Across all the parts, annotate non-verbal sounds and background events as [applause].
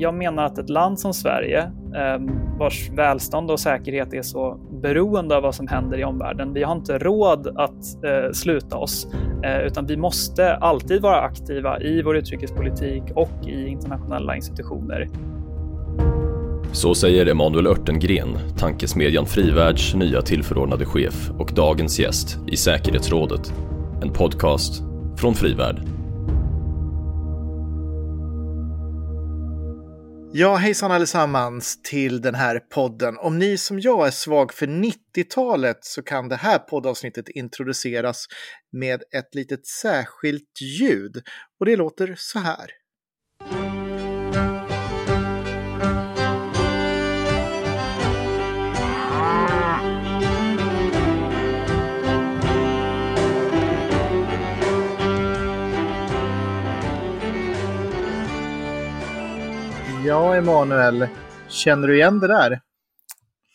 jag menar att ett land som Sverige, ehm, vars välstånd och säkerhet är så beroende av vad som händer i omvärlden, vi har inte råd att eh, sluta oss, eh, utan vi måste alltid vara aktiva i vår utrikespolitik och i internationella institutioner. Så säger Emanuel Örtengren, tankesmedjan Frivärlds nya tillförordnade chef och dagens gäst i säkerhetsrådet. En podcast från Frivärd. Ja, hejsan allesammans till den här podden. Om ni som jag är svag för 90-talet så kan det här poddavsnittet introduceras med ett litet särskilt ljud. Och det låter så här. Ja, Emanuel. Känner du igen det där?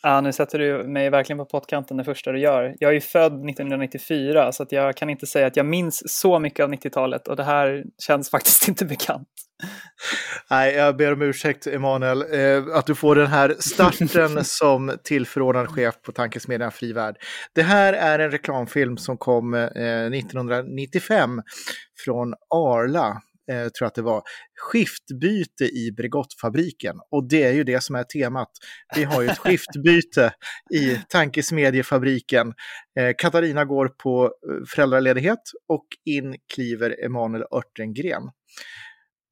Ja, nu sätter du mig verkligen på pottkanten det första du gör. Jag är ju född 1994 så jag kan inte säga att jag minns så mycket av 90-talet och det här känns [laughs] faktiskt inte bekant. Nej, jag ber om ursäkt Emanuel, eh, att du får den här starten [laughs] som tillförordnad chef på Tankesmedjan Frivärd. Det här är en reklamfilm som kom eh, 1995 från Arla eh, tror jag att det var, skiftbyte i Bregottfabriken. Och det är ju det som är temat. Vi har ju ett [laughs] skiftbyte i tankesmedjefabriken. Eh, Katarina går på eh, föräldraledighet och in kliver Emanuel Örtengren.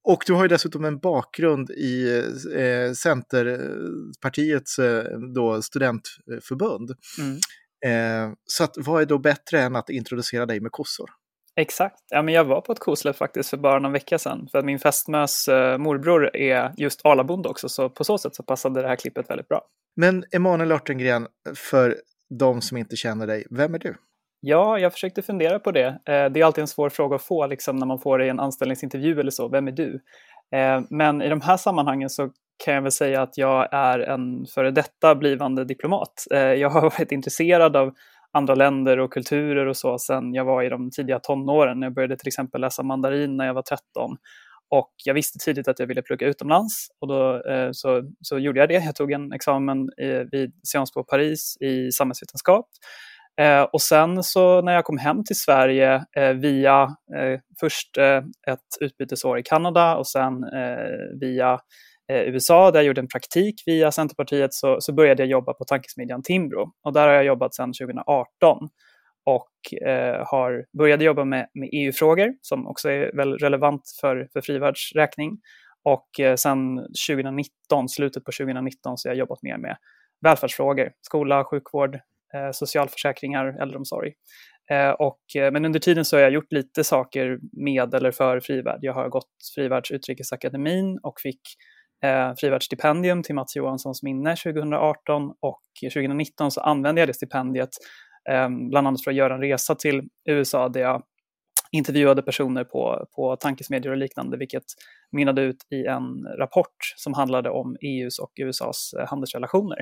Och du har ju dessutom en bakgrund i eh, Centerpartiets eh, då studentförbund. Mm. Eh, så att, vad är då bättre än att introducera dig med kossor? Exakt. Ja, men jag var på ett kosläpp faktiskt för bara någon vecka sedan. För att min fästmös eh, morbror är just Arlabonde också, så på så sätt så passade det här klippet väldigt bra. Men Emanuel Örtengren, för de som inte känner dig, vem är du? Ja, jag försökte fundera på det. Eh, det är alltid en svår fråga att få liksom, när man får det i en anställningsintervju eller så. Vem är du? Eh, men i de här sammanhangen så kan jag väl säga att jag är en före detta blivande diplomat. Jag har varit intresserad av andra länder och kulturer och så sen jag var i de tidiga tonåren. Jag började till exempel läsa mandarin när jag var 13 och jag visste tidigt att jag ville plugga utomlands och då eh, så, så gjorde jag det. Jag tog en examen i, vid Sciences på Paris i samhällsvetenskap. Eh, och sen så när jag kom hem till Sverige eh, via eh, först eh, ett utbytesår i Kanada och sen eh, via Eh, USA där jag gjorde en praktik via Centerpartiet så, så började jag jobba på tankesmedjan Timbro och där har jag jobbat sedan 2018 och eh, har började jobba med, med EU-frågor som också är väl relevant för, för frivärldsräkning. Och eh, sedan 2019, slutet på 2019, så har jag jobbat mer med välfärdsfrågor, skola, sjukvård, eh, socialförsäkringar, äldreomsorg. Eh, och, eh, men under tiden så har jag gjort lite saker med eller för Frivärd. Jag har gått frivärdsutrikesakademin och fick eh, frivärdsstipendium till Mats Johanssons minne 2018 och 2019 så använde jag det stipendiet eh, bland annat för att göra en resa till USA där jag intervjuade personer på, på tankesmedjor och liknande, vilket mynnade ut i en rapport som handlade om EUs och USAs eh, handelsrelationer.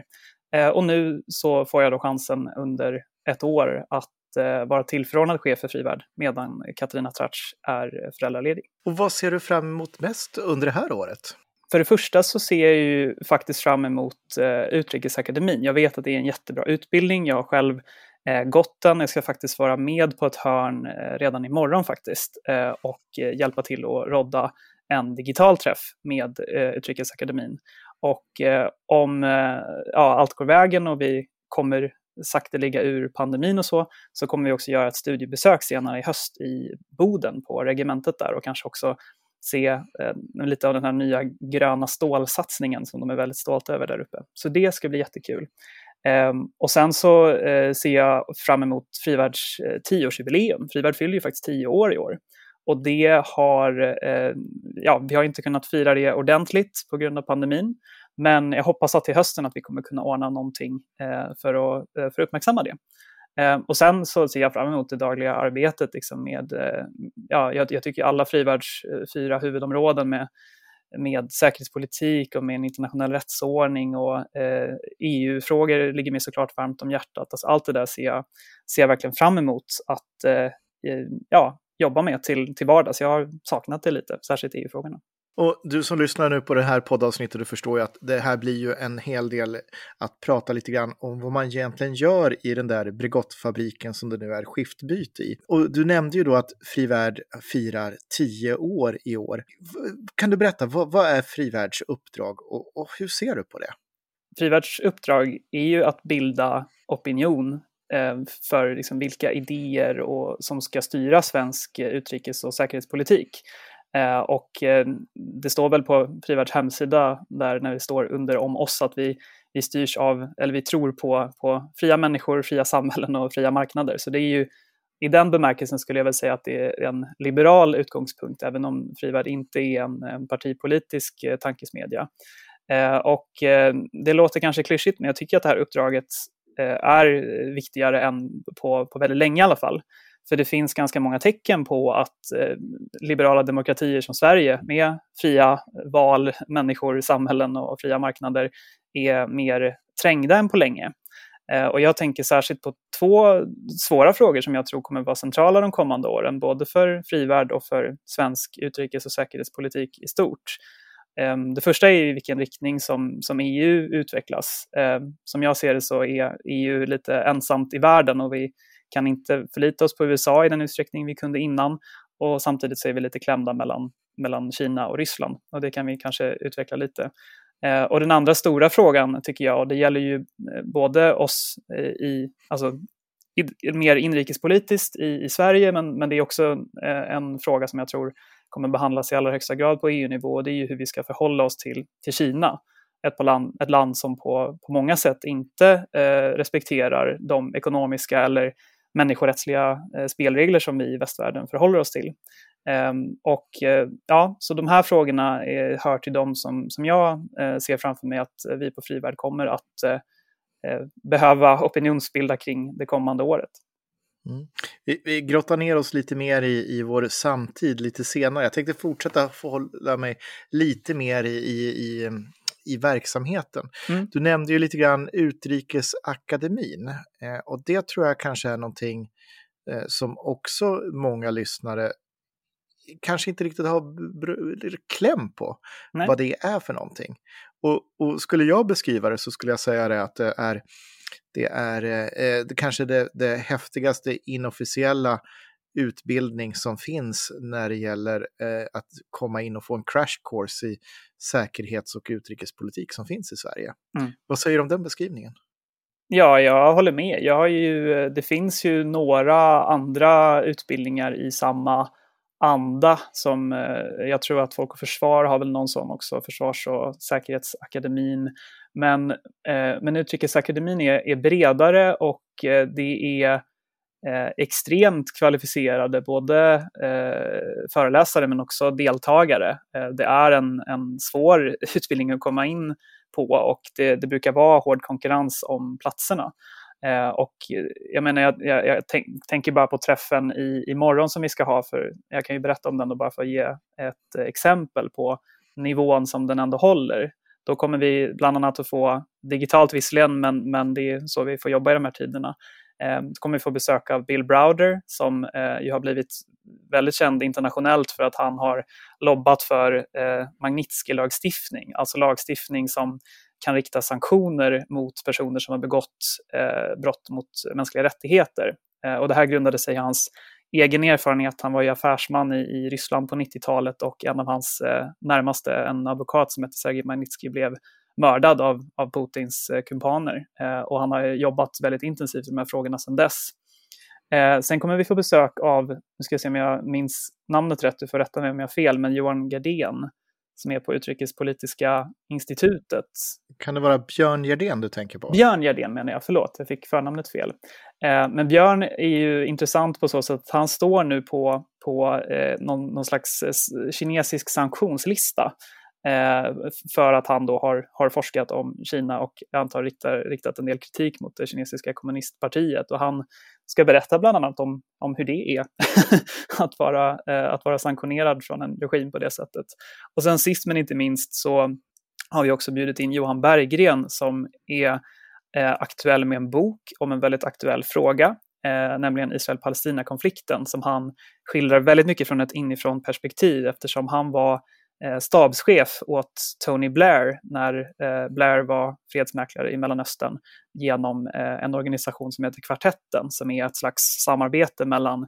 Eh, och nu så får jag då chansen under ett år att eh, vara tillförordnad chef för Frivärd medan Katarina Tratsch är föräldraledig. Och vad ser du fram emot mest under det här året? För det första så ser jag ju faktiskt fram emot eh, Utrikesakademin. Jag vet att det är en jättebra utbildning. Jag har själv eh, gått den. Jag ska faktiskt vara med på ett hörn eh, redan imorgon faktiskt eh, och eh, hjälpa till att rodda en digital träff med eh, Utrikesakademin. Och eh, om eh, ja, allt går vägen och vi kommer sakteliga ur pandemin och så, så kommer vi också göra ett studiebesök senare i höst i Boden på regementet där och kanske också se eh, lite av den här nya gröna stålsatsningen som de är väldigt stolta över där uppe. Så det ska bli jättekul. Eh, och sen så eh, ser jag fram emot Frivärds eh, tioårsjubileum. Frivärd fyller ju faktiskt tio år i år. Och det har, eh, ja, vi har inte kunnat fira det ordentligt på grund av pandemin. Men jag hoppas att till hösten att vi kommer kunna ordna någonting eh, för, att, eh, för att uppmärksamma det. Eh, och sen så ser jag fram emot det dagliga arbetet liksom med, eh, ja, jag, jag, tycker alla frivärlds eh, fyra huvudområden med, med säkerhetspolitik och med en internationell rättsordning och eh, EU-frågor ligger mig såklart varmt om hjärtat. Alltså allt det där ser jag, ser jag verkligen fram emot att eh, ja, jobba med till, till vardags. Jag har saknat det lite, särskilt EU-frågorna. Och du som lyssnar nu på det här poddavsnittet, du förstår ju att det här blir ju en hel del att prata lite grann om vad man egentligen gör i den där Bregottfabriken som det nu är skiftbyte i. Och du nämnde ju då att Frivärd firar tio år i år. Kan du berätta, vad, vad är Frivärds uppdrag och, och hur ser du på det? Frivärds uppdrag är ju att bilda opinion eh, för liksom vilka idéer och, som ska styra svensk eh, utrikes och säkerhetspolitik. Eh, och eh, det står väl på Frivärds hemsida där när det står under om oss att vi, vi styrs av, eller vi tror på, på fria människor, fria samhällen och fria marknader. Så det är ju i den bemärkelsen skulle jag väl säga att det är en liberal utgångspunkt, även om Frivärd inte är en, en partipolitisk eh, tankesmedja. Eh, och eh, det låter kanske klyschigt, men jag tycker att det här uppdraget eh, är viktigare än på, på väldigt länge i alla fall. För det finns ganska många tecken på att eh, liberala demokratier som Sverige med fria val, människor, samhällen och fria marknader är mer trängda än på länge. Eh, och jag tänker särskilt på två svåra frågor som jag tror kommer vara centrala de kommande åren, både för frivärd och för svensk utrikes och säkerhetspolitik i stort. Ehm, det första är i vilken riktning som, som EU utvecklas. Ehm, som jag ser det så är EU lite ensamt i världen och vi kan inte förlita oss på USA i den utsträckning vi kunde innan. Och samtidigt så är vi lite klämda mellan, mellan Kina och Ryssland. Och det kan vi kanske utveckla lite. Eh, och den andra stora frågan tycker jag, och det gäller ju eh, både oss eh, i, alltså i, mer inrikespolitiskt i, i Sverige, men, men det är också eh, en fråga som jag tror kommer behandlas i allra högsta grad på EU-nivå. Och det är ju hur vi ska förhålla oss till, till Kina. Ett, land, ett land som på, på många sätt inte eh, respekterar de ekonomiska eller människorättsliga eh, spelregler som vi i västvärlden förhåller oss till. Ehm, och eh, ja, så de här frågorna är, hör till de som, som jag ser framför mig att vi på Frivärd kommer att behöva opinionsbilda kring det kommande året. Mm. Vi, vi grottar ner oss lite mer i, i vår samtid lite senare. Jag tänkte fortsätta förhålla mig lite mer i, i, i i verksamheten. Mm. Du nämnde ju lite grann Utrikesakademin eh, och det tror jag kanske är någonting eh, som också många lyssnare kanske inte riktigt har kläm på Nej. vad det är för någonting. Och, och, skulle jag beskriva det så skulle jag säga det att det är, det är eh, det kanske det, det häftigaste inofficiella utbildning som finns när det gäller eh, att komma in och få en crash course i säkerhets och utrikespolitik som finns i Sverige. Mm. Vad säger du om den beskrivningen? Ja, jag håller med. Jag har ju, det finns ju några andra utbildningar i samma anda som eh, jag tror att Folk och Försvar har väl någon sån också, Försvars och säkerhetsakademin. Men, eh, men Utrikesakademin är, är bredare och eh, det är eh, extremt kvalificerade både eh, föreläsare men också deltagare. Eh, det är en, en svår [laughs] utbildning att komma in på och det, det brukar vara hård konkurrens om platserna. Eh, och jag menar, jag, jag, jag tänk, tänker bara på träffen i, imorgon som vi ska ha, för jag kan ju berätta om den då bara för att ge ett exempel på nivån som den ändå håller. Då kommer vi bland annat att få, digitalt visserligen, men, men det är så vi får jobba i de här tiderna, Eh, då kommer vi få besök av Bill Browder som eh, ju har blivit väldigt känd internationellt för att han har lobbat för eh, Magnitsky-lagstiftning, alltså lagstiftning som kan rikta sanktioner mot personer som har begått eh, brott mot mänskliga rättigheter. Eh, och det här grundade sig i hans egen erfarenhet. Han var ju affärsman i, i Ryssland på 90-talet och en av hans eh, närmaste, en advokat som hette Sergej Magnitsky, blev mördad av, av Putins eh, kumpaner. Eh, och han har jobbat väldigt intensivt med de här frågorna sedan dess. Eh, sen kommer vi få besök av, nu ska jag se om jag minns namnet rätt, du får rätta mig om jag har fel, men Johan Gardén som är på Utrikespolitiska institutet. Kan det vara Björn Gerdén du tänker på? Björn Gerdén menar jag, förlåt, jag fick förnamnet fel. Men Björn är ju intressant på så sätt att han står nu på, på någon, någon slags kinesisk sanktionslista Eh, för att han då har, har forskat om Kina och jag antar riktar, riktat en del kritik mot det kinesiska kommunistpartiet. Och han ska berätta bland annat om, om hur det är [laughs] att, vara, eh, att vara sanktionerad från en regim på det sättet. Och sen sist men inte minst så har vi också bjudit in Johan Berggren som är eh, aktuell med en bok om en väldigt aktuell fråga, eh, nämligen Israel-Palestina-konflikten som han skildrar väldigt mycket från ett inifrån perspektiv eftersom han var Eh, stabschef åt Tony Blair när eh, Blair var fredsmäklare i Mellanöstern genom eh, en organisation som heter Kvartetten som är ett slags samarbete mellan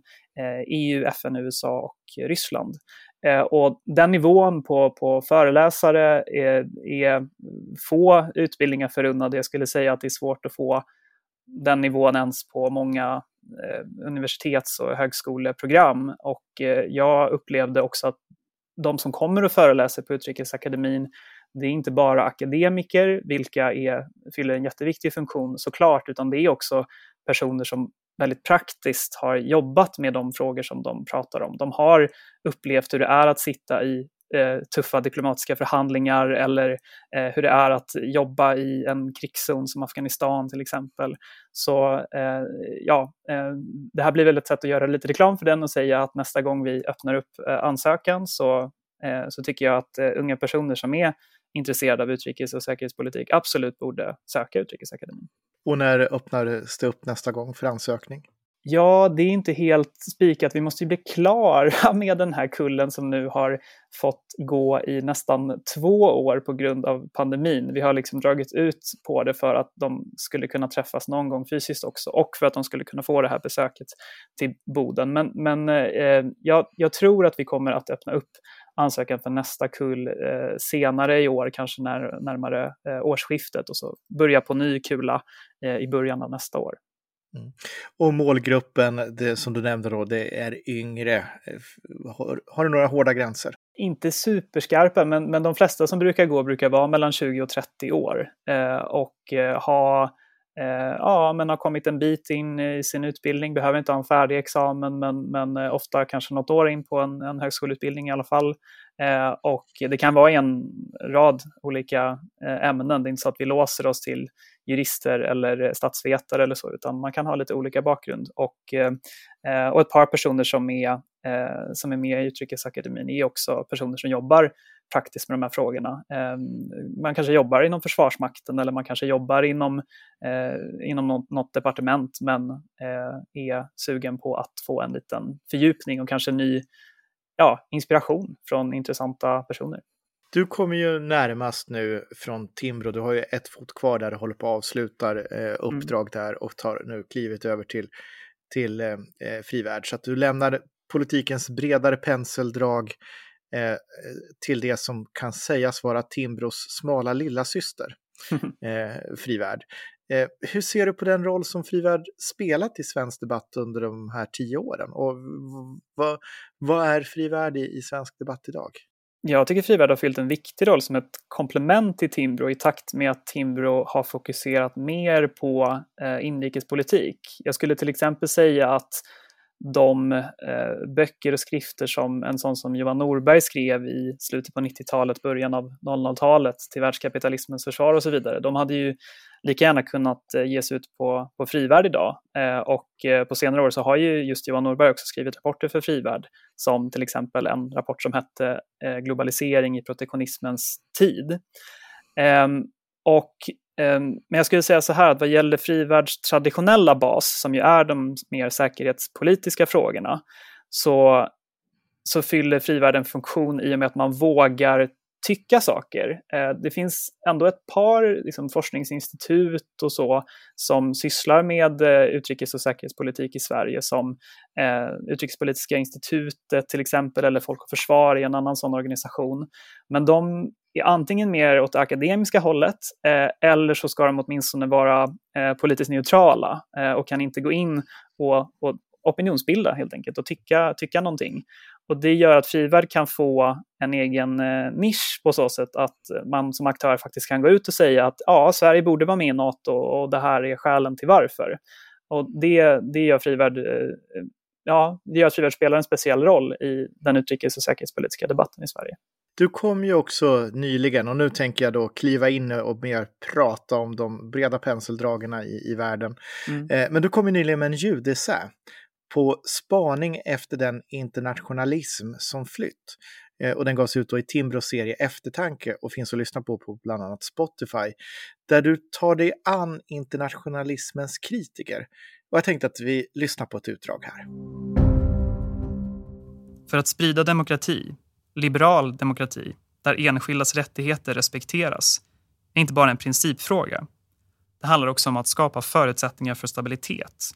EU, FN, USA och Ryssland. Och den nivån på, på föreläsare är, är få utbildningar förunnade. Jag skulle säga att det är svårt att få den nivån ens på många universitets och högskoleprogram. Och jag upplevde också att de som kommer och föreläser på Utrikesakademin, det är inte bara akademiker, vilka är, fyller en jätteviktig funktion såklart, utan det är också personer som väldigt praktiskt har jobbat med de frågor som de pratar om. De har upplevt hur det är att sitta i eh, tuffa diplomatiska förhandlingar eller eh, hur det är att jobba i en krigszon som Afghanistan till exempel. Så eh, ja, eh, det här blir väl ett sätt att göra lite reklam för den och säga att nästa gång vi öppnar upp eh, ansökan så, eh, så tycker jag att eh, unga personer som är intresserade av utrikes och säkerhetspolitik absolut borde söka Utrikesakademin. Och när öppnades det upp nästa gång för ansökning? Ja, det är inte helt spikat. Vi måste ju bli klara [laughs] med den här kullen som nu har fått gå i nästan två år på grund av pandemin. Vi har liksom dragit ut på det för att de skulle kunna träffas någon gång fysiskt också och för att de skulle kunna få det här besöket till Boden. Men, men eh, jag, jag tror att vi kommer att öppna upp ansökan för nästa kull eh, senare i år, kanske när, närmare eh, årsskiftet och så börja på ny kula eh, i början av nästa år. Mm. Och målgruppen, det som du nämnde då, det är yngre. Har, har du några hårda gränser? Inte superskarpa, men, men de flesta som brukar gå brukar vara mellan 20 och 30 år eh, och eh, ha Eh, ja, men har kommit en bit in i sin utbildning, behöver inte ha en färdig examen, men, men eh, ofta kanske något år in på en, en högskoleutbildning i alla fall. Eh, och det kan vara en rad olika ämnen. Det är inte så att vi låser oss till jurister eller statsvetare eller så, utan man kan ha lite olika bakgrund. Och, eh, och ett par personer som är, eh, som är med i Utrikesakademin är också personer som jobbar praktiskt med de här frågorna. Ehm, man kanske jobbar inom Försvarsmakten eller man kanske jobbar inom, eh, inom något, något departement men är sugen på att få en liten fördjupning och kanske ny ja, inspiration från intressanta personer. Du kommer ju närmast nu från Timbro. Du har ju ett fot kvar där du håller på att avsluta eh, uppdrag mm. där och tar nu klivet över till, till eh, frivärd. Så att du lämnar politikens bredare penseldrag eh, till det som kan sägas vara Timbros smala lilla syster, [laughs] eh, Frivärd. Eh, hur ser du på den roll som Frivärd spelat i svensk debatt under de här tio åren? Och vad, vad är Frivärd i, i svensk debatt idag? Jag tycker Frivärd har fyllt en viktig roll som ett komplement till Timbro i takt med att Timbro har fokuserat mer på eh, inrikespolitik. Jag skulle till exempel säga att de eh, böcker och skrifter som en sån som Johan Norberg skrev i slutet på 90-talet, början av 00-talet till världskapitalismens försvar och så vidare. De hade ju lika gärna kunnat eh, ges ut på, på Frivärd idag. Eh, och eh, på senare år så har ju just Johan Norberg också skrivit rapporter för Frivärd, som till exempel en rapport som hette eh, Globalisering i protektionismens tid. Ehm, och ehm, men jag skulle säga så här att vad gäller Frivärds traditionella bas, som ju är de mer säkerhetspolitiska frågorna, så, så fyller frivärlden funktion i och med att man vågar tycka saker. Eh, det finns ändå ett par liksom, forskningsinstitut och så som sysslar med eh, utrikes och säkerhetspolitik i Sverige som eh, Utrikespolitiska institutet till exempel eller Folk och Försvar är en annan sån organisation. Men de är antingen mer åt det akademiska hållet eh, eller så ska de åtminstone vara eh, politiskt neutrala eh, och kan inte gå in och, och opinionsbilda helt enkelt och tycka, tycka någonting. Och det gör att Frivärd kan få en egen eh, nisch på så sätt att man som aktör faktiskt kan gå ut och säga att ja, Sverige borde vara med i NATO och det här är skälen till varför. Och det, det gör Frivärd eh, ja, det gör att Frivärd spelar en speciell roll i den utrikes och säkerhetspolitiska debatten i Sverige. Du kom ju också nyligen, och nu tänker jag då kliva in och mer prata om de breda penseldragen i, i världen. Mm. Eh, men du kom ju nyligen med en ljudessä på spaning efter den internationalism som flytt. Eh, och den gavs ut då i Timbros serie Eftertanke och finns att lyssna på på bland annat Spotify. Där du tar dig an internationalismens kritiker. Och jag tänkte att vi lyssnar på ett utdrag här. För att sprida demokrati liberal demokrati, där enskildas rättigheter respekteras, är inte bara en principfråga. Det handlar också om att skapa förutsättningar för stabilitet.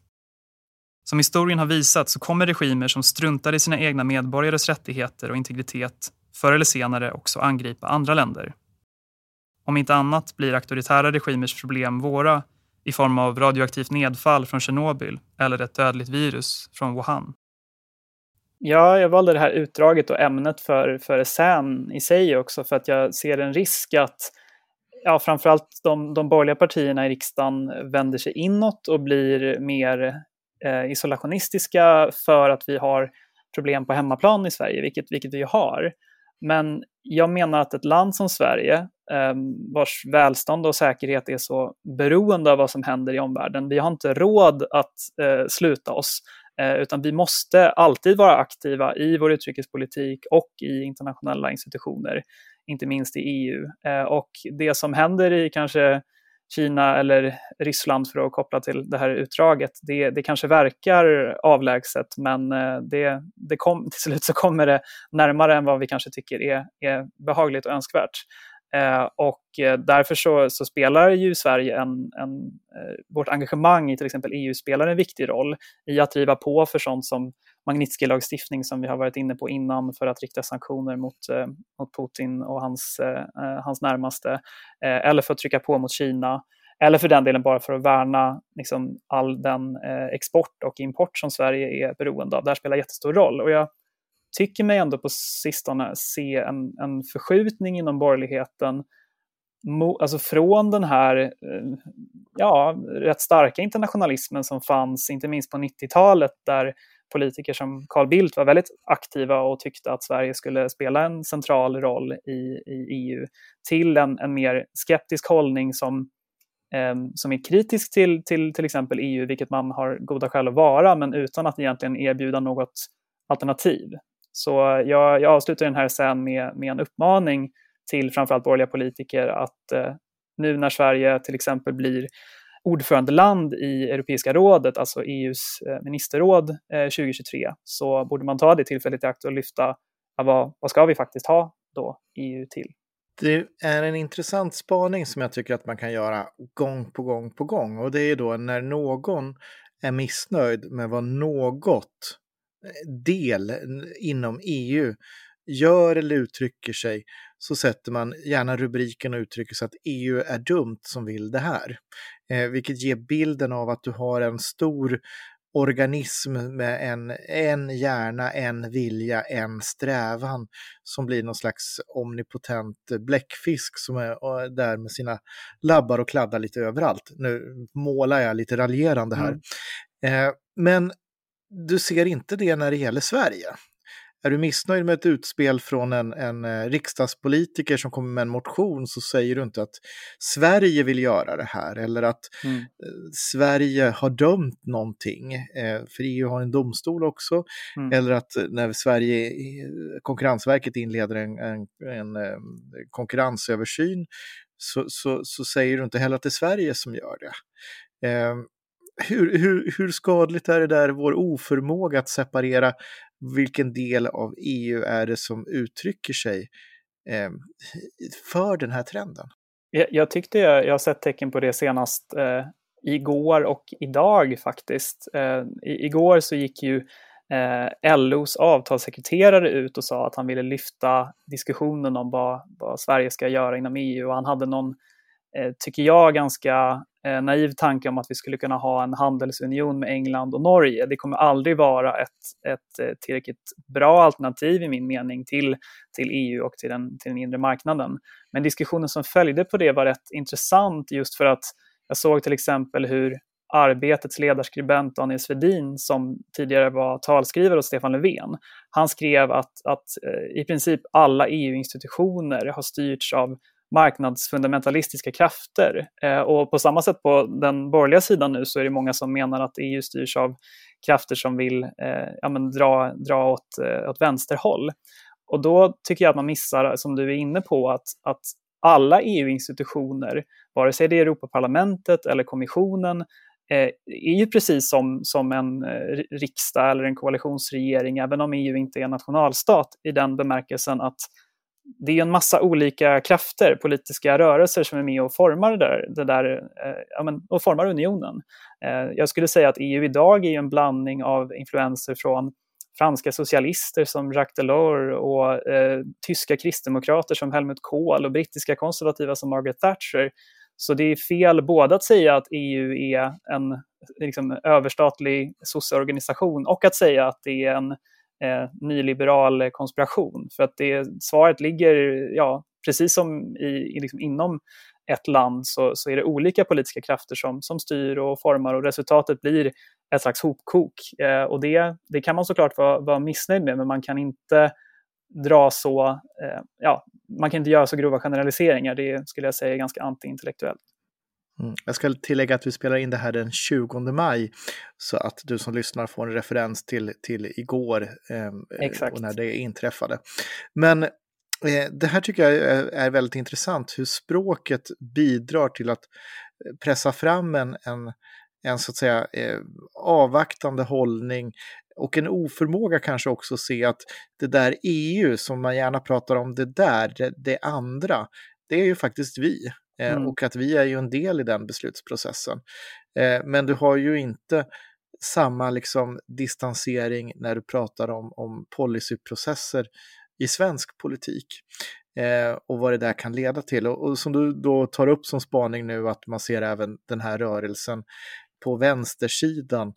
Som historien har visat så kommer regimer som struntar i sina egna medborgares rättigheter och integritet förr eller senare också angripa andra länder. Om inte annat blir auktoritära regimers problem våra i form av radioaktivt nedfall från Tjernobyl eller ett dödligt virus från Wuhan. Ja, jag valde det här utdraget och ämnet för, för essän i sig också för att jag ser en risk att ja, framförallt de, de borgerliga partierna i riksdagen vänder sig inåt och blir mer Eh, isolationistiska för att vi har problem på hemmaplan i Sverige, vilket, vilket vi har. Men jag menar att ett land som Sverige, eh, vars välstånd och säkerhet är så beroende av vad som händer i omvärlden, vi har inte råd att eh, sluta oss, eh, utan vi måste alltid vara aktiva i vår utrikespolitik och i internationella institutioner, inte minst i EU. Eh, och det som händer i kanske Kina eller Ryssland för att koppla till det här utdraget, det, det kanske verkar avlägset men eh, det, det kom, [laughs] till slut så kommer det närmare än vad vi kanske tycker är, är behagligt och önskvärt. Eh, och eh, därför så, så, spelar ju Sverige en, en eh, vårt engagemang i till exempel EU spelar en viktig roll i att driva på för sånt som Magnitsky-lagstiftning som vi har varit inne på innan för att rikta sanktioner mot, eh, mot Putin och hans, eh, eh hans närmaste. Eh, eller för att trycka på mot Kina. Eller för den delen bara för att värna liksom, all den eh, export och import som Sverige är beroende av. Det här spelar jättestor roll. Och jag, tycker mig ändå på sistone se en, en förskjutning inom borgerligheten alltså från den här ja, rätt starka internationalismen som fanns, inte minst på 90-talet, där politiker som Carl Bildt var väldigt aktiva och tyckte att Sverige skulle spela en central roll i, i EU, till en, en mer skeptisk hållning som, eh, som är kritisk till, till till exempel EU, vilket man har goda skäl att vara, men utan att egentligen erbjuda något alternativ. Så jag, jag avslutar den här sen med, med en uppmaning till framförallt borgerliga politiker att eh, nu när Sverige till exempel blir ordförandeland i Europeiska rådet, alltså EUs eh, ministerråd eh, 2023, så borde man ta det tillfället i akt och lyfta vad, vad ska vi faktiskt ha då EU till? Det är en intressant spaning som jag tycker att man kan göra gång på gång på gång och det är då när någon är missnöjd med vad något eh, del inom EU gör eller uttrycker sig så sätter man gärna rubriken och uttrycker sig att EU är dumt som vill det här. Eh, vilket ger bilden av att du har en stor organism med en, en hjärna, en vilja, en strävan som blir någon slags omnipotent bläckfisk som är där med sina labbar och kladdar lite överallt. Nu målar jag lite raljerande här. Mm. Eh, men du ser inte det när det gäller Sverige. Är du missnöjd med ett utspel från en, en eh, riksdagspolitiker som kommer med en motion så säger du inte att Sverige vill göra det här eller att mm. Eh, Sverige har dömt någonting. Eh, för EU har en domstol också. Mm. Eller att när Sverige, Konkurrensverket inleder en, en, en konkurrensöversyn så, så, så, säger du inte heller att det är Sverige som gör det hur, hur, hur skadligt är det där, vår oförmåga att separera vilken del av EU är det som uttrycker sig eh, för den här trenden? Jag, jag tyckte jag, jag har sett tecken på det senast eh, igår och idag faktiskt. Eh, i, igår så gick ju eh, LOs avtalssekreterare ut och sa att han ville lyfta diskussionen om vad, vad Sverige ska göra inom EU och han hade någon Eh, tycker jag, ganska eh, naiv tanke om att vi skulle kunna ha en handelsunion med England och Norge. Det kommer aldrig vara ett, ett eh, tillräckligt bra alternativ i min mening till, till EU och till den, till den inre marknaden. Men diskussionen som följde på det var rätt intressant just för att jag såg till exempel hur Arbetets ledarskribent Daniel Svedin, som tidigare var talskrivare åt Stefan Löfven, han skrev att, att eh, i princip alla EU-institutioner har styrts av marknadsfundamentalistiska krafter. Eh, och på samma sätt på den borgerliga sidan nu så är det många som menar att EU styrs av krafter som vill eh, ja, men dra, dra åt, eh, åt vänsterhåll. Och då tycker jag att man missar, som du är inne på, att, att alla EU-institutioner, vare sig det är Europaparlamentet eller kommissionen eh, är ju precis som, som en eh, riksdag eller en koalitionsregering, även om EU inte är en nationalstat i den bemärkelsen att det är en massa olika krafter, politiska rörelser som är med och formar det där, det där eh, ja, men, och formar unionen. Eh, jag skulle säga att EU idag är en blandning av influenser från franska socialister som Jacques Delors och eh, tyska kristdemokrater som Helmut Kohl och brittiska konservativa som Margaret Thatcher. Så det är fel både att säga att EU är en liksom, överstatlig sosseorganisation och att säga att det är en eh, nyliberal konspiration. För att det, svaret ligger, ja, precis som i, liksom inom ett land så, så är det olika politiska krafter som, som styr och formar och resultatet blir ett slags hopkok. Eh, och det, det kan man såklart vara, vara missnöjd med, men man kan inte dra så, eh, ja, man kan inte göra så grova generaliseringar. Det skulle jag säga är ganska antiintellektuellt. Mm. Jag ska tillägga att vi spelar in det här den 20 maj så att du som lyssnar får en referens till, till igår eh, och när det inträffade. Men eh, det här tycker jag är, är, väldigt intressant, hur språket bidrar till att pressa fram en, en, en så att säga eh, avvaktande hållning och en oförmåga kanske också att se att det där EU som man gärna pratar om, det där, det, det andra, det är ju faktiskt vi. Eh, mm. Och att vi är ju en del i den beslutsprocessen. Eh, men du har ju inte samma liksom distansering när du pratar om, om policyprocesser i svensk politik eh, och vad det där kan leda till. Och, och, som du då tar upp som spaning nu att man ser även den här rörelsen på vänstersidan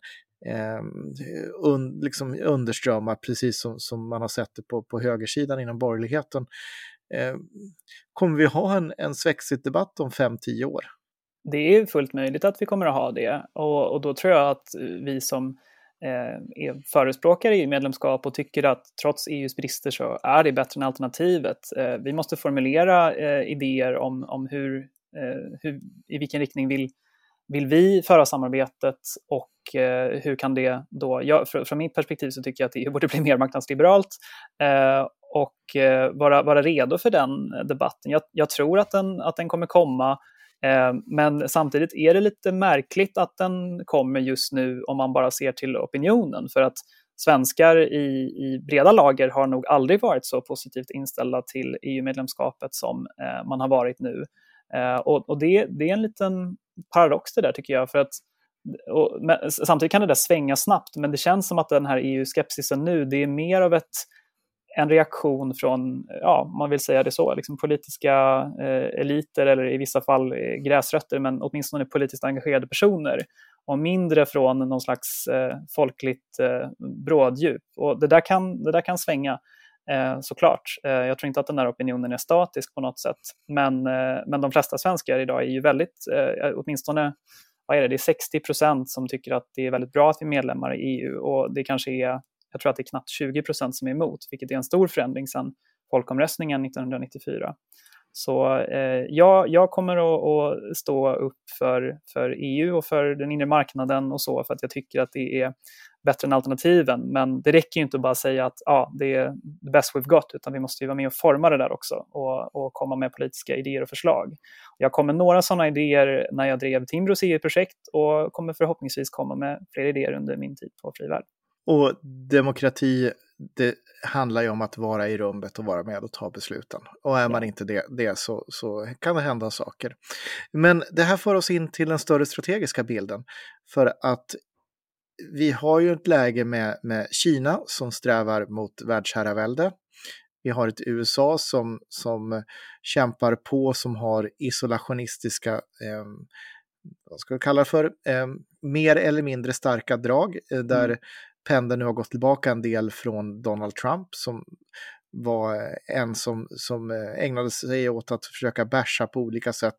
eh, un, liksom underströmmar, precis som, som man har sett det på, på högersidan inom borgerligheten. Eh, kommer vi ha en, en Svexit-debatt om 5-10 år? Det är fullt möjligt att vi kommer att ha det och, och då tror jag att eh, vi som eh, är förespråkare i medlemskap och tycker att trots EUs brister så är det bättre än alternativet. Eh, vi måste formulera eh, idéer om, om hur, eh, hur, i vilken riktning vill, vill vi föra samarbetet och eh, hur kan det då, jag, från mitt perspektiv så tycker jag att EU borde bli mer marknadsliberalt eh, och eh, vara, vara redo för den eh, debatten. Jag, jag, tror att den, att den kommer komma, eh, men samtidigt är det lite märkligt att den kommer just nu om man bara ser till opinionen. För att svenskar i, i breda lager har nog aldrig varit så positivt inställda till EU-medlemskapet som eh, man har varit nu. Eh, och, och det, det, är en liten paradox det där tycker jag. för att och, men, samtidigt kan det där svänga snabbt, men det känns som att den här EU-skepsisen nu, det är mer av ett en reaktion från, ja, man vill säga det så, liksom politiska eh, eliter eller i vissa fall eh, gräsrötter, men åtminstone politiskt engagerade personer och mindre från någon slags eh, folkligt eh, bråddjup. Och det där kan, det där kan svänga eh, såklart. Eh, jag tror inte att den där opinionen är statisk på något sätt, men, eh, men de flesta svenskar idag är ju väldigt, eh, åtminstone vad är det, det är 60 procent som tycker att det är väldigt bra att vi är medlemmar i EU och det kanske är jag tror att det är knappt 20 procent som är emot, vilket är en stor förändring sedan folkomröstningen 1994. Så eh, ja, jag kommer att, att, stå upp för, för EU och för den inre marknaden och så, för att jag tycker att det är bättre än alternativen. Men det räcker ju inte att bara säga att ja, det är the best we've got, utan vi måste ju vara med och forma det där också och, och komma med politiska idéer och förslag. Jag kom med några sådana idéer när jag drev Timbros EU-projekt och kommer förhoppningsvis komma med fler idéer under min tid på Frivärd. Och demokrati, det handlar ju om att vara i rummet och vara med och ta besluten. Och är man inte det, det så, så kan det hända saker. Men det här för oss in till den större strategiska bilden. För att vi har ju ett läge med, med Kina som strävar mot världsherravälde. Vi har ett USA som, som kämpar på, som har isolationistiska eh, vad ska vi kalla det för, eh, mer eller mindre starka drag, eh, där mm pendeln nu har gått tillbaka en del från Donald Trump som var en som, som eh, ägnade sig åt att försöka bärsa på olika sätt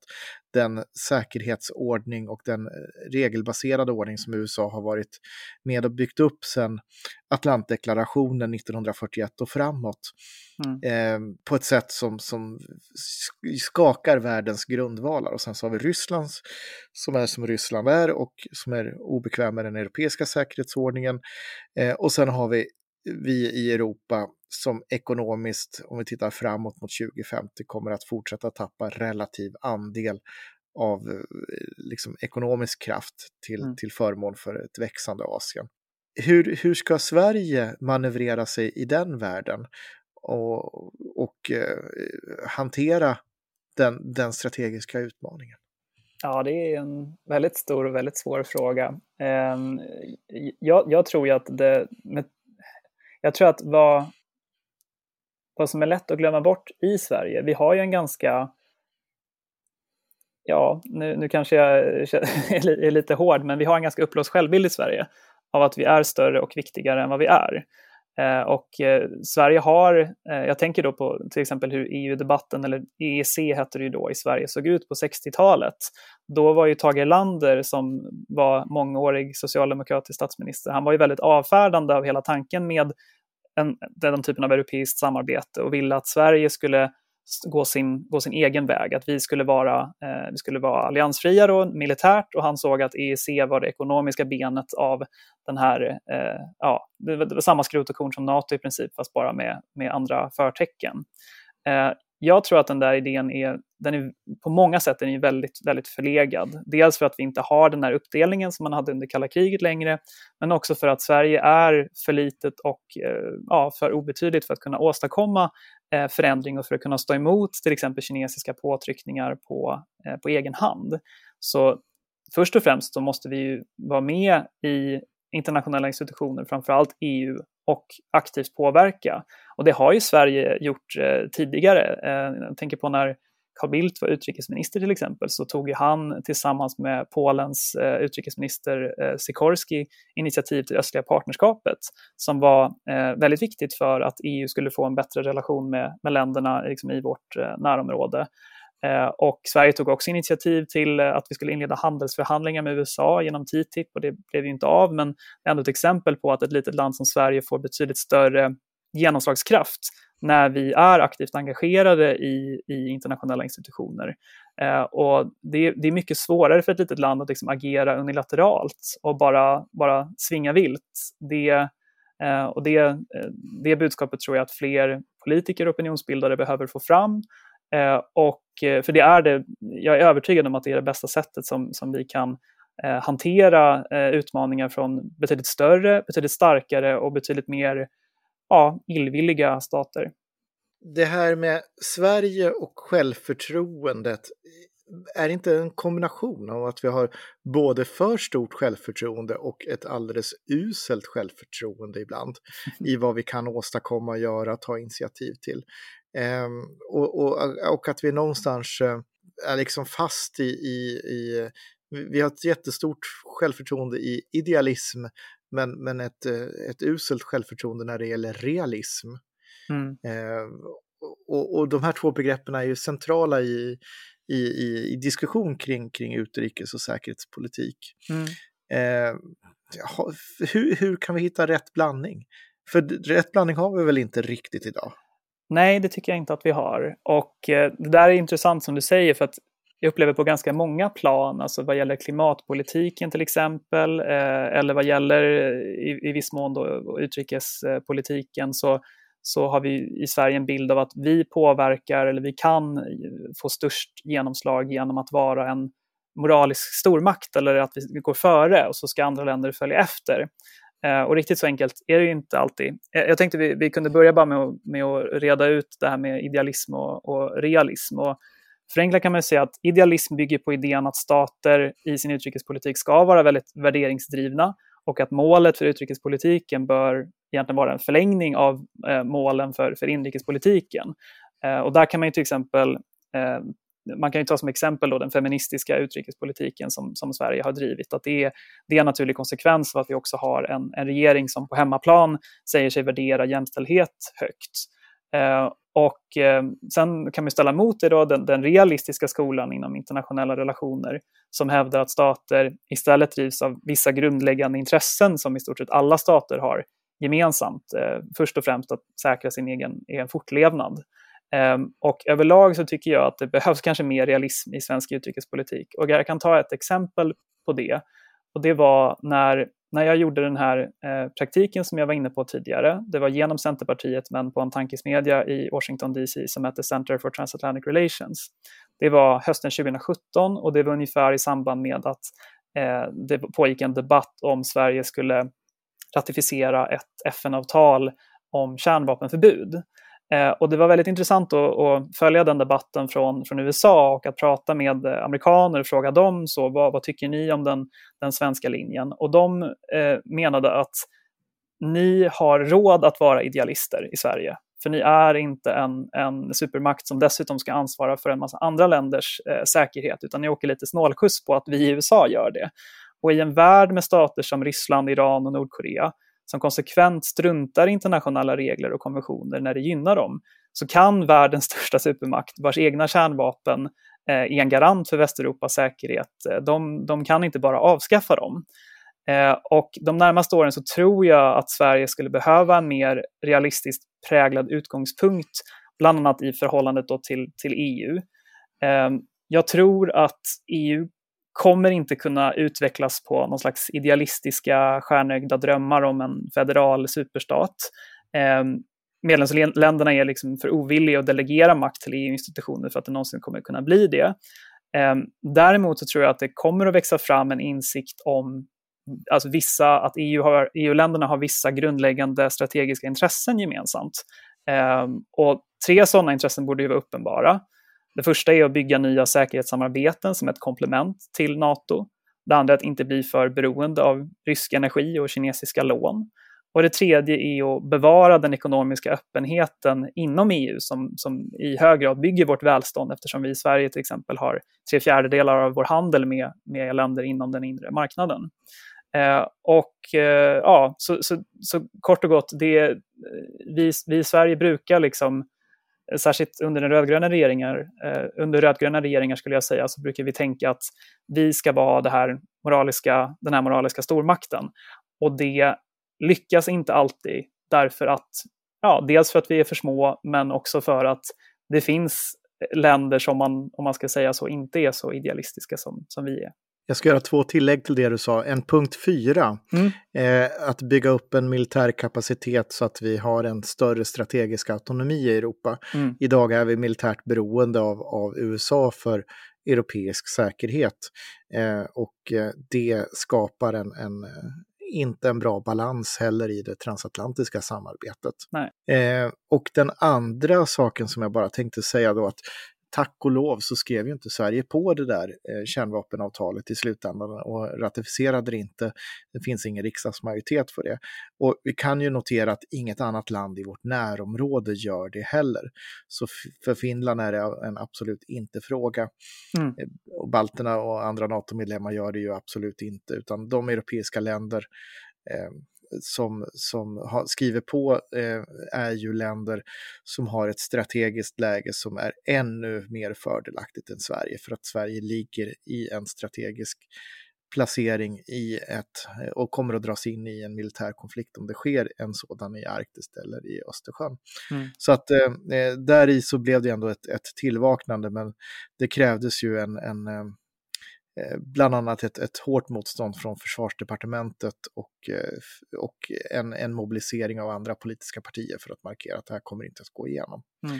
den säkerhetsordning och den eh, regelbaserade ordning som USA har varit med och byggt upp sedan Atlantdeklarationen 1941 och framåt. Mm. Eh, på ett sätt som, som skakar världens grundvalar. Och sen så har vi Ryssland som är som Ryssland är och som är obekväm med den europeiska säkerhetsordningen. Eh, och sen har vi vi i Europa som ekonomiskt, om vi tittar framåt mot 2050, kommer att fortsätta tappa relativ andel av liksom, ekonomisk kraft till, mm. till förmån för ett växande Asien. Hur, hur ska Sverige manövrera sig i den världen och, och eh, hantera den, den strategiska utmaningen? Ja, det är en väldigt stor och väldigt svår fråga. Ehm, jag, jag tror ju att det... Jag tror att vad, vad som är lätt att glömma bort i Sverige, vi har ju en ganska ja, nu, nu kanske jag [laughs] är lite hård, men vi har en ganska uppblåst självbild i Sverige av att vi är större och viktigare än vad vi är. Eh, och eh, Sverige har, eh, jag tänker då på till exempel hur EU-debatten, eller EEC hette det ju då i Sverige, såg ut på 60-talet. Då var ju Tage Erlander, som var mångårig socialdemokratisk statsminister, han var ju väldigt avfärdande av hela tanken med en, den typen av europeiskt samarbete och ville att Sverige skulle gå sin, gå sin egen väg, att vi skulle vara, eh, vi skulle vara alliansfria då, militärt och han såg att EEC var det ekonomiska benet av den här, eh, ja, det var, det var samma skrot och korn som NATO i princip, fast bara med, med andra förtecken. Eh, jag tror att den där idén är, den är på många sätt den är väldigt, väldigt förlegad. Dels för att vi inte har den här uppdelningen som man hade under kalla kriget längre, men också för att Sverige är för litet och eh, ja, för obetydligt för att kunna åstadkomma Eh, förändring och för att kunna stå emot till exempel kinesiska påtryckningar på, eh, på egen hand. Så först och främst så måste vi ju vara med i internationella institutioner, framförallt EU, och aktivt påverka. Och det har ju Sverige gjort eh, tidigare. Eh, jag tänker på när Carl Bildt var utrikesminister till exempel, så tog han tillsammans med Polens eh, utrikesminister eh, Sikorski initiativ till östliga partnerskapet, som var eh, väldigt viktigt för att EU skulle få en bättre relation med, med länderna liksom, i vårt eh, närområde. Eh, och Sverige tog också initiativ till eh, att vi skulle inleda handelsförhandlingar med USA genom TTIP och det blev ju inte av, men det är ändå ett exempel på att ett litet land som Sverige får betydligt större genomslagskraft när vi är aktivt engagerade i, i internationella institutioner. Eh, och det, det, är mycket svårare för ett litet land att liksom agera unilateralt och bara, bara svinga vilt. Det, eh, och det, eh, det budskapet tror jag att fler politiker och opinionsbildare behöver få fram Eh, och, eh, för det är det, jag är övertygad om att det är det bästa sättet som, som vi kan eh, hantera eh, utmaningar från betydligt större, betydligt starkare och betydligt mer ja, illvilliga stater. Det här med Sverige och självförtroendet, är inte en kombination av att vi har både för stort självförtroende och ett alldeles uselt självförtroende ibland [laughs] i vad vi kan åstadkomma, göra, ta initiativ till. Ehm, och, och, och, att vi någonstans eh, är liksom fast i, i, i, vi har ett jättestort självförtroende i idealism, men, men ett, eh, ett uselt självförtroende när det gäller realism. Mm. Eh, och, och de här två begreppen är ju centrala i, i, i, i diskussion kring, kring utrikes och säkerhetspolitik. Mm. Eh, hur, hur kan vi hitta rätt blandning? För rätt blandning har vi väl inte riktigt idag? Nej, det tycker jag inte att vi har. Och eh, det där är intressant som du säger för att jag upplever på ganska många plan, alltså vad gäller klimatpolitiken till exempel, eh, eller vad gäller eh, i, i viss mån då utrikespolitiken, så, så har vi i Sverige en bild av att vi påverkar eller vi kan eh, få störst genomslag genom att vara en moralisk stormakt eller att vi går före och så ska andra länder följa efter. Eh, och riktigt så enkelt är det ju inte alltid. Eh, jag tänkte vi, vi kunde börja bara med att, med att reda ut det här med idealism och, och realism. Och förenklat kan man säga att idealism bygger på idén att stater i sin utrikespolitik ska vara väldigt värderingsdrivna och att målet för utrikespolitiken bör egentligen vara en förlängning av eh, målen för, för inrikespolitiken. Eh, och där kan man ju till exempel eh, man kan ju ta som exempel då den feministiska utrikespolitiken som, som Sverige har drivit. Att det, är, det är en naturlig konsekvens av att vi också har en, en regering som på hemmaplan säger sig värdera jämställdhet högt. Eh, och eh, sen kan man ställa emot det då den, den, realistiska skolan inom internationella relationer som hävdar att stater istället drivs av vissa grundläggande intressen som i stort sett alla stater har gemensamt. Eh, först och främst att säkra sin egen, egen fortlevnad. Eh, och överlag så tycker jag att det [laughs] behövs kanske mer realism i svensk utrikespolitik. Och jag kan ta ett exempel på det. Och det var när när jag gjorde den här eh, praktiken som jag var inne på tidigare, det var genom Centerpartiet men på en tankesmedja i Washington DC som hette Center for Transatlantic Relations. Det var hösten 2017 och det var ungefär i samband med att eh, det pågick en debatt om Sverige skulle ratificera ett FN-avtal om kärnvapenförbud. Eh, och det var väldigt intressant att, att, följa den debatten från, från USA och att prata med amerikaner och fråga dem så, vad, vad tycker ni om den, den svenska linjen? Och de eh, menade att ni har råd att vara idealister i Sverige. För ni är inte en, en supermakt som dessutom ska ansvara för en massa andra länders eh, säkerhet, utan ni åker lite snålskjuts på att vi i USA gör det. Och i en värld med stater som Ryssland, Iran och Nordkorea som konsekvent struntar i internationella regler och konventioner när det gynnar dem, så kan världens [laughs] största supermakt, vars egna kärnvapen eh, är en garant för Västeuropas säkerhet, eh, de, de kan inte bara avskaffa dem. Eh, och de närmaste åren så tror jag att Sverige skulle behöva en mer realistiskt präglad utgångspunkt, bland annat i förhållandet då till, till EU. Jag tror att EU kommer inte kunna utvecklas på någon slags idealistiska stjärnögda drömmar om en federal superstat. Eh, medlemsländerna är liksom för ovilliga att delegera makt till EU-institutioner för att det någonsin kommer kunna bli det. Eh, däremot så tror jag att det kommer att växa fram en insikt om alltså vissa, att EU har, EU-länderna har vissa grundläggande strategiska intressen gemensamt. Eh, och tre sådana intressen borde ju vara uppenbara. Det första är att bygga nya säkerhetssamarbeten som ett komplement till NATO. Det andra är att inte bli för beroende av rysk energi och kinesiska lån. Och det tredje är att bevara den ekonomiska öppenheten inom EU som, som i hög grad bygger vårt välstånd eftersom vi i Sverige till exempel har tre fjärdedelar av vår handel med, med länder inom den inre marknaden. Eh, och eh, ja, så, så, så, kort och gott, det, vi, vi i Sverige brukar liksom särskilt under den rödgröna regeringar, eh, under rödgröna regeringar skulle jag säga, så brukar vi tänka att vi ska vara det här moraliska, den här moraliska stormakten. Och det lyckas inte alltid därför att, ja, dels för att vi är för små, men också för att det finns länder som man, om man ska säga så, inte är så idealistiska som, som vi är. Jag ska göra två tillägg till det du sa. En punkt fyra, mm. eh, att bygga upp en militär kapacitet så att vi har en större strategisk autonomi i Europa. Mm. Idag är vi militärt beroende av, av USA för europeisk säkerhet. Eh, och eh, det skapar en, en, eh, inte en bra balans heller i det transatlantiska samarbetet. Eh, och den andra saken som jag bara tänkte säga då att tack och lov så skrev ju inte Sverige på det där eh, kärnvapenavtalet i slutändan och ratificerade det inte. Det finns ingen riksdagsmajoritet för det. Och vi kan ju notera att inget annat land i vårt närområde gör det heller. Så för Finland är det en absolut inte-fråga. Mm. Eh, och balterna och andra NATO-medlemmar gör det ju absolut inte, utan de europeiska länder eh, som, som har, skriver på eh, är ju länder som har ett strategiskt läge som är ännu mer fördelaktigt än Sverige för att Sverige ligger i en strategisk placering i ett och kommer att dras in i en militär konflikt om det sker en sådan i Arktis eller i Östersjön. Mm. Så att eh, eh där i så blev det ändå ett, ett tillvaknande men det krävdes ju en, en eh, Eh, bland annat ett, ett hårt motstånd från försvarsdepartementet och, eh, och en, en mobilisering av andra politiska partier för att markera att det här kommer inte att gå igenom. Mm.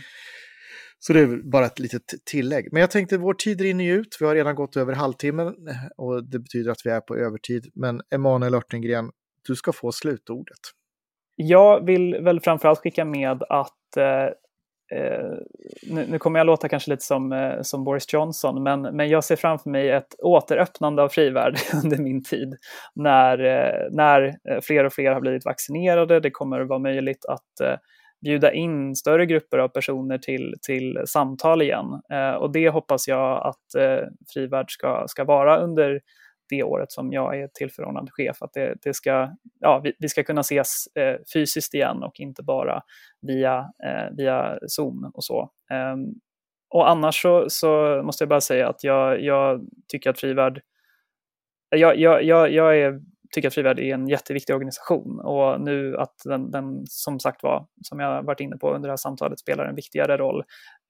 Så det är bara ett litet tillägg. Men jag tänkte vår tid rinner ut. Vi har redan gått över halvtimmen eh, och det betyder att vi är på övertid. Men Emanuel Örtengren, du ska få slutordet. Jag vill väl framförallt skicka med att eh, Eh, nu, nu, kommer jag låta kanske lite som, eh, som Boris Johnson, men, men jag ser framför mig ett återöppnande av frivärd [laughs] under min tid. När, eh, när eh, fler och fler har blivit vaccinerade, det kommer vara möjligt att eh, bjuda in större grupper av personer till, till samtal igen. Eh, och det hoppas jag att frivärd ska, ska vara under det året som jag är tillförordnad chef, att det, det ska, ja, vi, vi, ska kunna ses eh, fysiskt igen och inte bara via, eh, via Zoom och så. Um, och annars så, så, måste jag bara säga att jag, jag tycker att Frivärd, jag, jag, jag, jag är tycker att Frivärd är en jätteviktig organisation och nu att den, den som sagt var, som jag varit inne på under det här samtalet, spelar en viktigare roll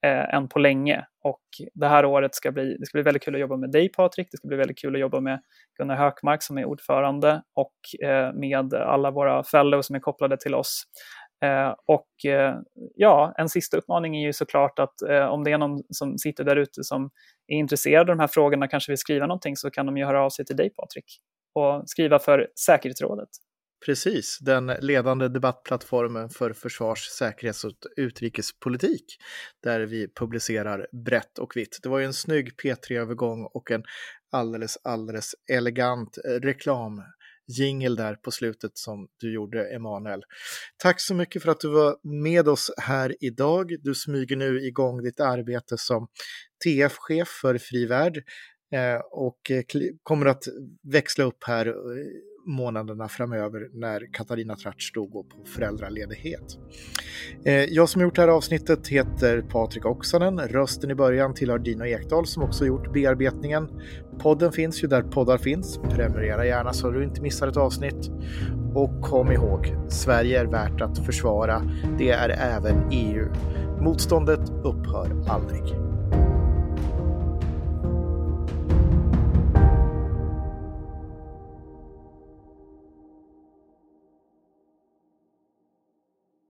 eh, än på länge. Och det här året ska bli, det ska bli väldigt kul att jobba med dig Patrik, det ska bli väldigt kul att jobba med Gunnar Hökmark som är ordförande och eh, med alla våra fellows som är kopplade till oss. Eh, och eh, ja, en sista uppmaning är ju såklart att eh, om det är någon som sitter där ute som är intresserad av de här frågorna, kanske vill skriva någonting, så kan de ju höra av sig till dig Patrik och skriva för säkerhetsrådet. Precis, den ledande debattplattformen för försvars-, säkerhets och utrikespolitik där vi publicerar brett och vitt. Det var ju en snygg P3-övergång och en alldeles, alldeles elegant reklam jingel där på slutet som du gjorde, Emanuel. Tack så mycket för att du var med oss här idag. Du smyger nu igång ditt arbete som TF-chef för Frivärd Eh, och eh, kommer att växla upp här eh, månaderna framöver när Katarina Tratsch då går på föräldraledighet. Jag som gjort det här avsnittet heter Patrik Oksanen. Rösten i början tillhör Dino Ekdahl som också gjort bearbetningen. Podden finns ju där poddar finns. Prenumerera gärna så du inte missar ett avsnitt. Och kom ihåg, Sverige är värt att försvara. Det är även EU. Motståndet upphör aldrig.